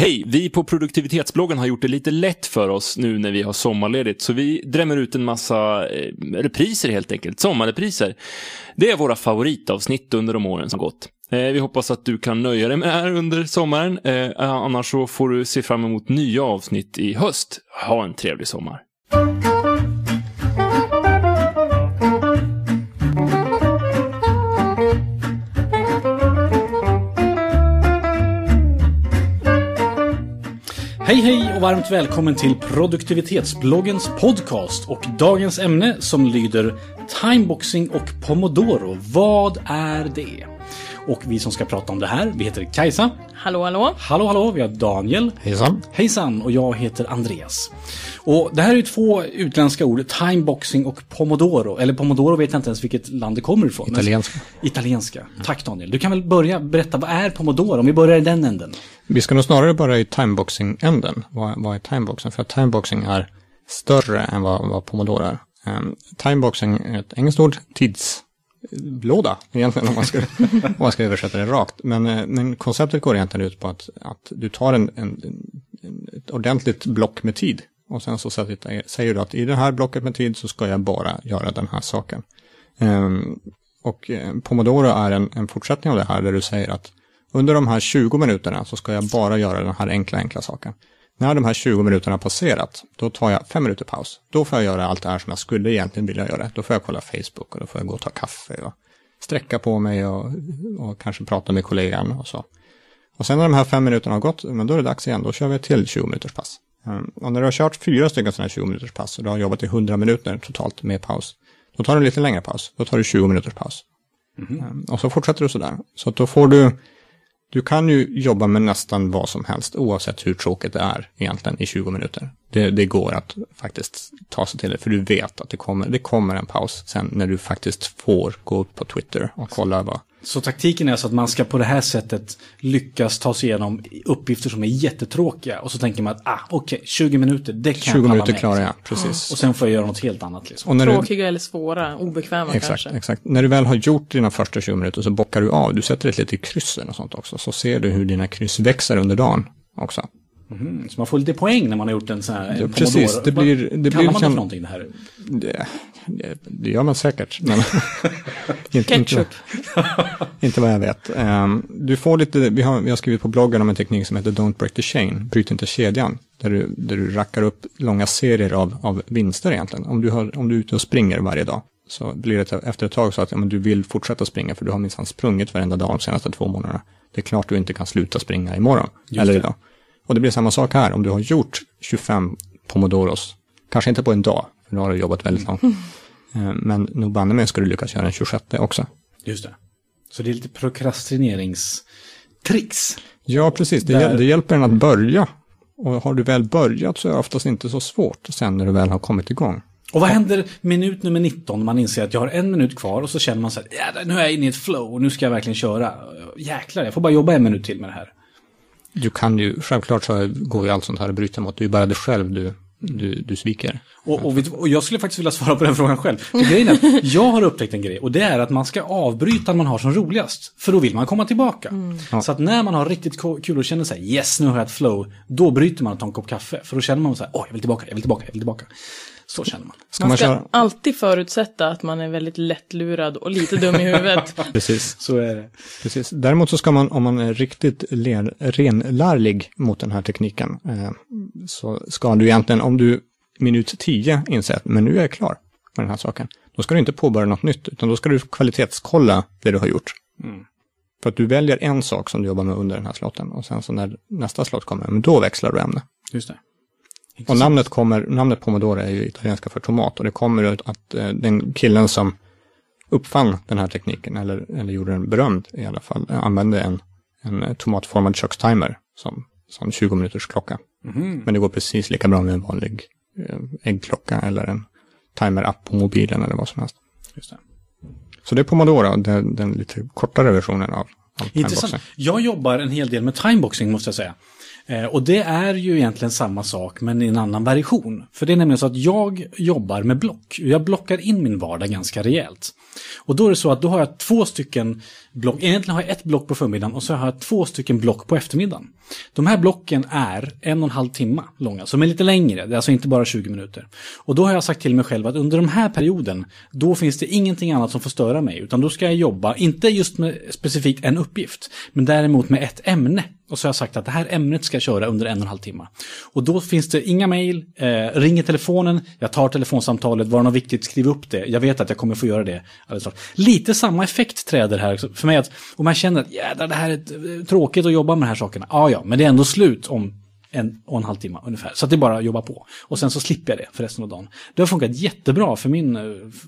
Hej! Vi på produktivitetsbloggen har gjort det lite lätt för oss nu när vi har sommarledigt, så vi drämmer ut en massa eh, repriser helt enkelt, sommarrepriser. Det är våra favoritavsnitt under de åren som gått. Eh, vi hoppas att du kan nöja dig med det här under sommaren, eh, annars så får du se fram emot nya avsnitt i höst. Ha en trevlig sommar! Och varmt välkommen till produktivitetsbloggens podcast och dagens ämne som lyder Timeboxing och Pomodoro. Vad är det? Och vi som ska prata om det här, vi heter Kajsa. Hallå, hallå. Hallå, hallå, vi har Daniel. Hejsan. Hejsan, och jag heter Andreas. Och det här är ju två utländska ord, timeboxing och pomodoro. Eller pomodoro vet jag inte ens vilket land det kommer ifrån. Italienska. Men, italienska. Tack Daniel. Du kan väl börja berätta, vad är pomodoro? Om vi börjar i den änden. Vi ska nog snarare börja i timeboxing-änden. Vad, vad är timeboxing? För att timeboxing är större än vad, vad pomodoro är. Um, timeboxing är ett engelskt ord, låda egentligen om man ska, om man ska översätta det rakt. Men, eh, men konceptet går egentligen ut på att, att du tar en, en, en, ett ordentligt block med tid och sen så säger du att i det här blocket med tid så ska jag bara göra den här saken. Um, och eh, Pomodoro är en, en fortsättning av det här där du säger att under de här 20 minuterna så ska jag bara göra den här enkla, enkla saken. När de här 20 minuterna har passerat, då tar jag fem minuter paus. Då får jag göra allt det här som jag skulle egentligen vilja göra. Då får jag kolla Facebook och då får jag gå och ta kaffe och sträcka på mig och, och kanske prata med kollegan och så. Och sen när de här fem minuterna har gått, men då är det dags igen. Då kör vi ett till 20 minuters pass. Um, och när du har kört fyra stycken sådana här 20 minuters pass och du har jobbat i 100 minuter totalt med paus, då tar du en lite längre paus. Då tar du 20 minuters paus. Mm och så fortsätter du sådär. Så då får du du kan ju jobba med nästan vad som helst, oavsett hur tråkigt det är egentligen i 20 minuter. Det, det går att faktiskt ta sig till det, för du vet att det kommer, det kommer en paus sen när du faktiskt får gå upp på Twitter och kolla vad, så taktiken är alltså att man ska på det här sättet lyckas ta sig igenom uppgifter som är jättetråkiga. Och så tänker man att, ah, okej, okay, 20 minuter, det kan 20 minuter klarar jag, precis. Och sen får jag göra något helt annat. Liksom. Tråkiga du... eller svåra, obekväma exakt, kanske. Exakt, När du väl har gjort dina första 20 minuter så bockar du av. Du sätter ett litet kryss och sånt också. Så ser du hur dina kryss växer under dagen också. Mm, så man får lite poäng när man har gjort en sån här ja, Precis, det blir... Det Kallar blir man det för någonting det här? Det, det gör man säkert. Men inte, Ketchup. Inte, vad jag vet. Um, du får lite, vi har, vi har skrivit på bloggen om en teknik som heter Don't Break the Chain, bryt inte kedjan. Där du, där du rackar upp långa serier av, av vinster egentligen. Om du, har, om du är ute och springer varje dag så blir det efter ett tag så att ja, men du vill fortsätta springa för du har minsann sprungit varenda dag de senaste två månaderna. Det är klart du inte kan sluta springa imorgon Just eller det. idag. Och det blir samma sak här, om du har gjort 25 pomodoros, kanske inte på en dag, för då har du jobbat väldigt långt. Mm. Men nog banne mig ska du lyckas göra en 26 också. Just det. Så det är lite prokrastineringstricks. Ja, precis. Det, Där... det hjälper en att börja. Och har du väl börjat så är det oftast inte så svårt sen när du väl har kommit igång. Och vad händer minut nummer 19 när man inser att jag har en minut kvar och så känner man så här, ja, nu är jag inne i ett flow och nu ska jag verkligen köra. Jäklar, jag får bara jobba en minut till med det här du kan ju, självklart så går ju allt sånt här att bryta mot. Det är ju bara dig själv du, du, du sviker. Och, och, och, jag skulle faktiskt vilja svara på den frågan själv. För grejen är, jag har upptäckt en grej och det är att man ska avbryta när man har som roligast. För då vill man komma tillbaka. Mm. Ja. Så att när man har riktigt kul och känner sig yes nu har jag ett flow, då bryter man och tar en kopp kaffe. För då känner man så här, åh jag vill tillbaka, jag vill tillbaka, jag vill tillbaka. Så känner man. Ska man, man ska köra? alltid förutsätta att man är väldigt lättlurad och lite dum i huvudet. Precis. Så är det. Precis. Däremot så ska man, om man är riktigt len, renlärlig mot den här tekniken, eh, så ska du egentligen, om du minut 10 inser att men nu är jag klar med den här saken, då ska du inte påbörja något nytt, utan då ska du kvalitetskolla det du har gjort. Mm. För att du väljer en sak som du jobbar med under den här slotten och sen så när nästa slott kommer, men då växlar du ämne. Just det. Och namnet, kommer, namnet Pomodoro är ju italienska för tomat och det kommer ut att eh, den killen som uppfann den här tekniken, eller, eller gjorde den berömd i alla fall, använde en, en tomatformad kökstimer som, som 20 minuters klocka. Mm. Men det går precis lika bra med en vanlig eh, äggklocka eller en timer-app på mobilen eller vad som helst. Just det. Så det är Pomodoro, den, den lite kortare versionen av, av Intressant. Jag jobbar en hel del med timeboxing måste jag säga. Eh, och det är ju egentligen samma sak men i en annan version. För det är nämligen så att jag jobbar med block. Jag blockar in min vardag ganska rejält. Och då är det så att då har jag två stycken block. Egentligen har jag ett block på förmiddagen och så har jag två stycken block på eftermiddagen. De här blocken är en och en halv timme långa, så de är lite längre. Det är alltså inte bara 20 minuter. Och då har jag sagt till mig själv att under den här perioden, då finns det ingenting annat som får störa mig. Utan då ska jag jobba, inte just med specifikt en uppgift, men däremot med ett ämne. Och så har jag sagt att det här ämnet ska jag köra under en och en halv timme. Och då finns det inga mejl, eh, ringer telefonen, jag tar telefonsamtalet, var det något viktigt, skriv upp det. Jag vet att jag kommer få göra det. Alltså, lite samma effekt träder här för mig. att Om man känner att jädrar, det här är eh, tråkigt att jobba med de här sakerna. Ja, ja, men det är ändå slut om en och en halv timme ungefär. Så att det är bara att jobba på. Och sen så slipper jag det för resten av dagen. Det har funkat jättebra för, min,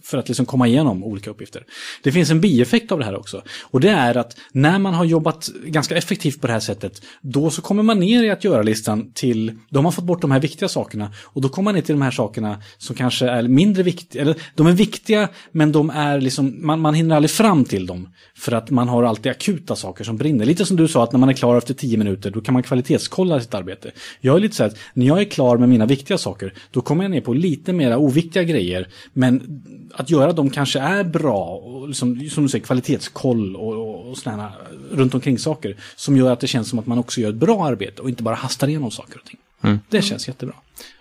för att liksom komma igenom olika uppgifter. Det finns en bieffekt av det här också. Och det är att när man har jobbat ganska effektivt på det här sättet, då så kommer man ner i att göra-listan till, då har man fått bort de här viktiga sakerna. Och då kommer man ner till de här sakerna som kanske är mindre viktiga, eller de är viktiga, men de är liksom, man, man hinner aldrig fram till dem. För att man har alltid akuta saker som brinner. Lite som du sa, att när man är klar efter tio minuter, då kan man kvalitetskolla sitt arbete. Jag är lite så att när jag är klar med mina viktiga saker, då kommer jag ner på lite mera oviktiga grejer. Men att göra dem kanske är bra, och liksom, som du säger, kvalitetskoll och, och, och sådana runt omkring saker. Som gör att det känns som att man också gör ett bra arbete och inte bara hastar igenom saker och ting. Mm. Det känns jättebra.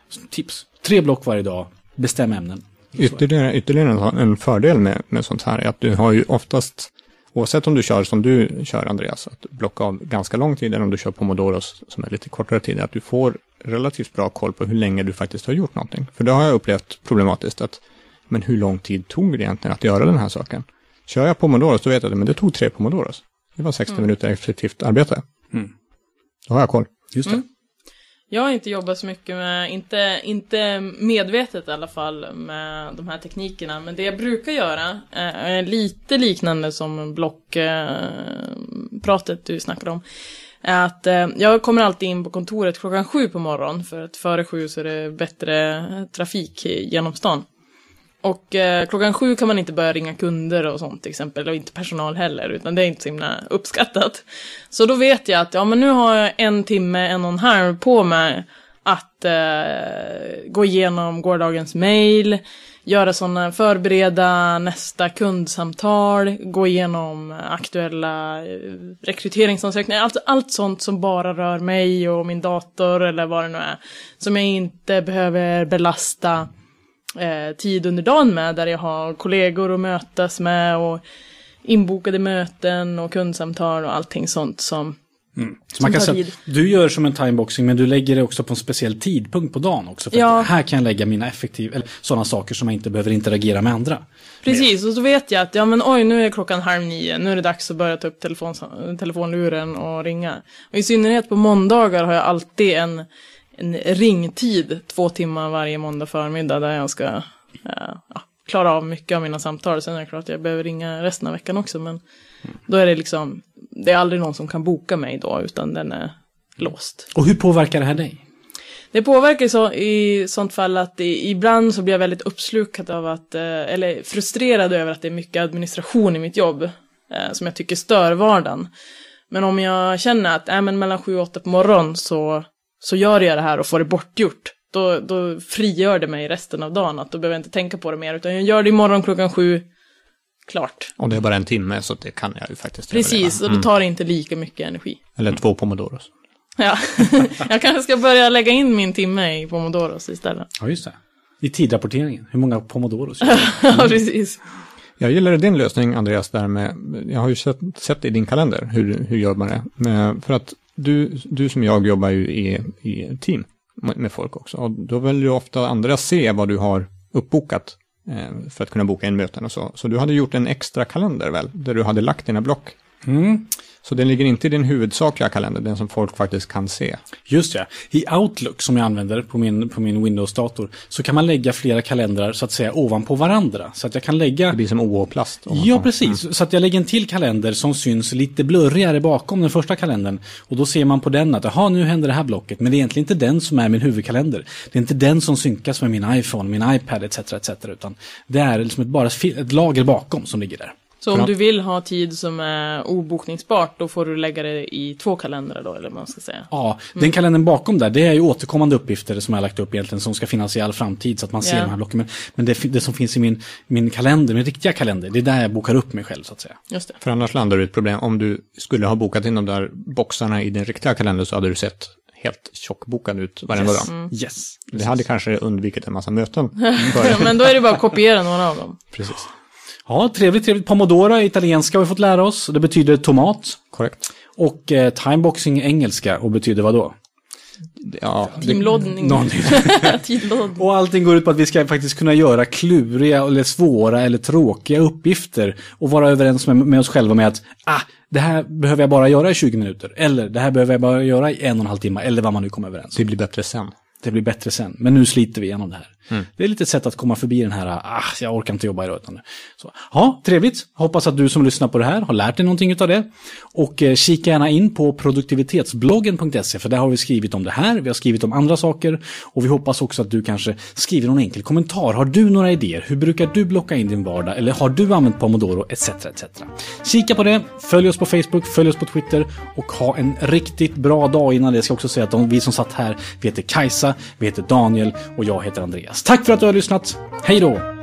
Så, tips, tre block varje dag, bestäm ämnen. Ytterligare, ytterligare en fördel med, med sånt här är att du har ju oftast Oavsett om du kör som du kör Andreas, att blocka av ganska lång tid eller om du kör Pomodoros som är lite kortare tid, att du får relativt bra koll på hur länge du faktiskt har gjort någonting. För det har jag upplevt problematiskt att, men hur lång tid tog det egentligen att göra den här saken? Kör jag Pomodoros, då vet jag att men det tog tre Pomodoros. Det var 60 mm. minuter effektivt arbete. Mm. Då har jag koll. Just det. Mm. Jag har inte jobbat så mycket med, inte, inte medvetet i alla fall, med de här teknikerna. Men det jag brukar göra eh, är lite liknande som blockpratet eh, du snackade om. Är att eh, jag kommer alltid in på kontoret klockan sju på morgonen. För att före sju så är det bättre trafik genom stan. Och eh, klockan sju kan man inte börja ringa kunder och sånt till exempel, och inte personal heller, utan det är inte så himla uppskattat. Så då vet jag att, ja men nu har jag en timme, en och en halv på mig att eh, gå igenom gårdagens mail, göra sådana, förbereda nästa kundsamtal, gå igenom aktuella eh, rekryteringsansökningar, allt, allt sånt som bara rör mig och min dator eller vad det nu är. Som jag inte behöver belasta eh, tid under dagen med där jag har kollegor att mötas med och inbokade möten och kundsamtal och allting sånt som Mm. Så man kan säga att du gör som en timeboxing men du lägger det också på en speciell tidpunkt på dagen också. För ja. här kan jag lägga mina effektiva, eller sådana saker som jag inte behöver interagera med andra. Precis, med. och så vet jag att ja men oj nu är klockan halv nio, nu är det dags att börja ta upp telefon, telefonluren och ringa. Och i synnerhet på måndagar har jag alltid en en ringtid två timmar varje måndag förmiddag där jag ska uh, ja, klara av mycket av mina samtal. Sen är det klart att jag behöver ringa resten av veckan också men då är det liksom, det är aldrig någon som kan boka mig då utan den är låst. Och hur påverkar det här dig? Det påverkar så, i sånt fall att i, ibland så blir jag väldigt uppslukad av att, eh, eller frustrerad över att det är mycket administration i mitt jobb eh, som jag tycker stör vardagen. Men om jag känner att äh, men mellan sju och åtta på morgonen så så gör jag det här och får det bortgjort. Då, då frigör det mig resten av dagen, att då behöver jag inte tänka på det mer, utan jag gör det imorgon klockan sju, klart. Och det är bara en timme, så det kan jag ju faktiskt Precis, och då mm. tar det inte lika mycket energi. Eller två pomodoros. Ja, jag kanske ska börja lägga in min timme i pomodoros istället. Ja, just det. I tidrapporteringen, hur många pomodoros? ja, precis. Jag gillar din lösning, Andreas, där med, jag har ju sett, sett i din kalender, hur, hur gör man det? För att du, du som jag jobbar ju i, i team med folk också. Och då vill ju ofta andra se vad du har uppbokat eh, för att kunna boka in möten och så. Så du hade gjort en extra kalender väl, där du hade lagt dina block. Mm. Så den ligger inte i din huvudsakliga kalender, den som folk faktiskt kan se. Just det. I Outlook som jag använder på min, på min Windows-dator så kan man lägga flera kalendrar så att säga ovanpå varandra. Så att jag kan lägga... Det blir som OH-plast. Ja, precis. Mm. Så att jag lägger en till kalender som syns lite blurrigare bakom den första kalendern. Och då ser man på den att, jaha, nu händer det här blocket. Men det är egentligen inte den som är min huvudkalender. Det är inte den som synkas med min iPhone, min iPad etc. etc. Utan det är liksom ett, bara ett lager bakom som ligger där. Så om du vill ha tid som är obokningsbart, då får du lägga det i två kalendrar då, eller vad man ska säga. Ja, den kalendern bakom där, det är ju återkommande uppgifter som jag har lagt upp egentligen, som ska finnas i all framtid så att man ser Ja. de här blocken. Men, men det, det som finns i min, min kalender, min riktiga kalender, det är där jag bokar upp mig själv så att säga. Just det. För annars landar du i ett problem. Om du skulle ha bokat in de där boxarna i din riktiga kalender så hade du sett helt tjockbokad ut varenda Yes. dag. Yes. Det hade kanske undvikit en massa möten. Men då är det bara att kopiera några av dem. Precis. Ja, trevligt, trevligt. Pomodoro är italienska har vi fått lära oss. Det betyder tomat. Korrekt. Och eh, timeboxing är engelska och betyder vad då? Ja. Teamloddning. Och allting går ut på att vi ska faktiskt kunna göra kluriga eller svåra eller tråkiga uppgifter och vara överens med, med oss själva med att ah, det här behöver jag bara göra i 20 minuter. Eller det här behöver jag bara göra i en och en halv timme. Eller vad man nu kommer överens om. det blir bättre sen. Det blir bättre sen. Men nu sliter vi igenom det här. Mm. Det är lite ett sätt att komma förbi den här, ah, jag orkar inte jobba idag. Utan så. Ja, trevligt. Hoppas att du som lyssnar på det här har lärt dig någonting av det. Och eh, kika gärna in på produktivitetsbloggen.se för där har vi skrivit om det här, vi har skrivit om andra saker och vi hoppas också att du kanske skriver någon enkel kommentar. Har du några idéer? Hur brukar du blocka in din vardag? Eller har du använt Pomodoro? Etc. etc. Kika på det, följ oss på Facebook, följ oss på Twitter och ha en riktigt bra dag innan det. Jag ska också säga att de, vi som satt här, vi heter Kajsa, vi heter Daniel och jag heter Andreas. Tack för att du har lyssnat. Hej då!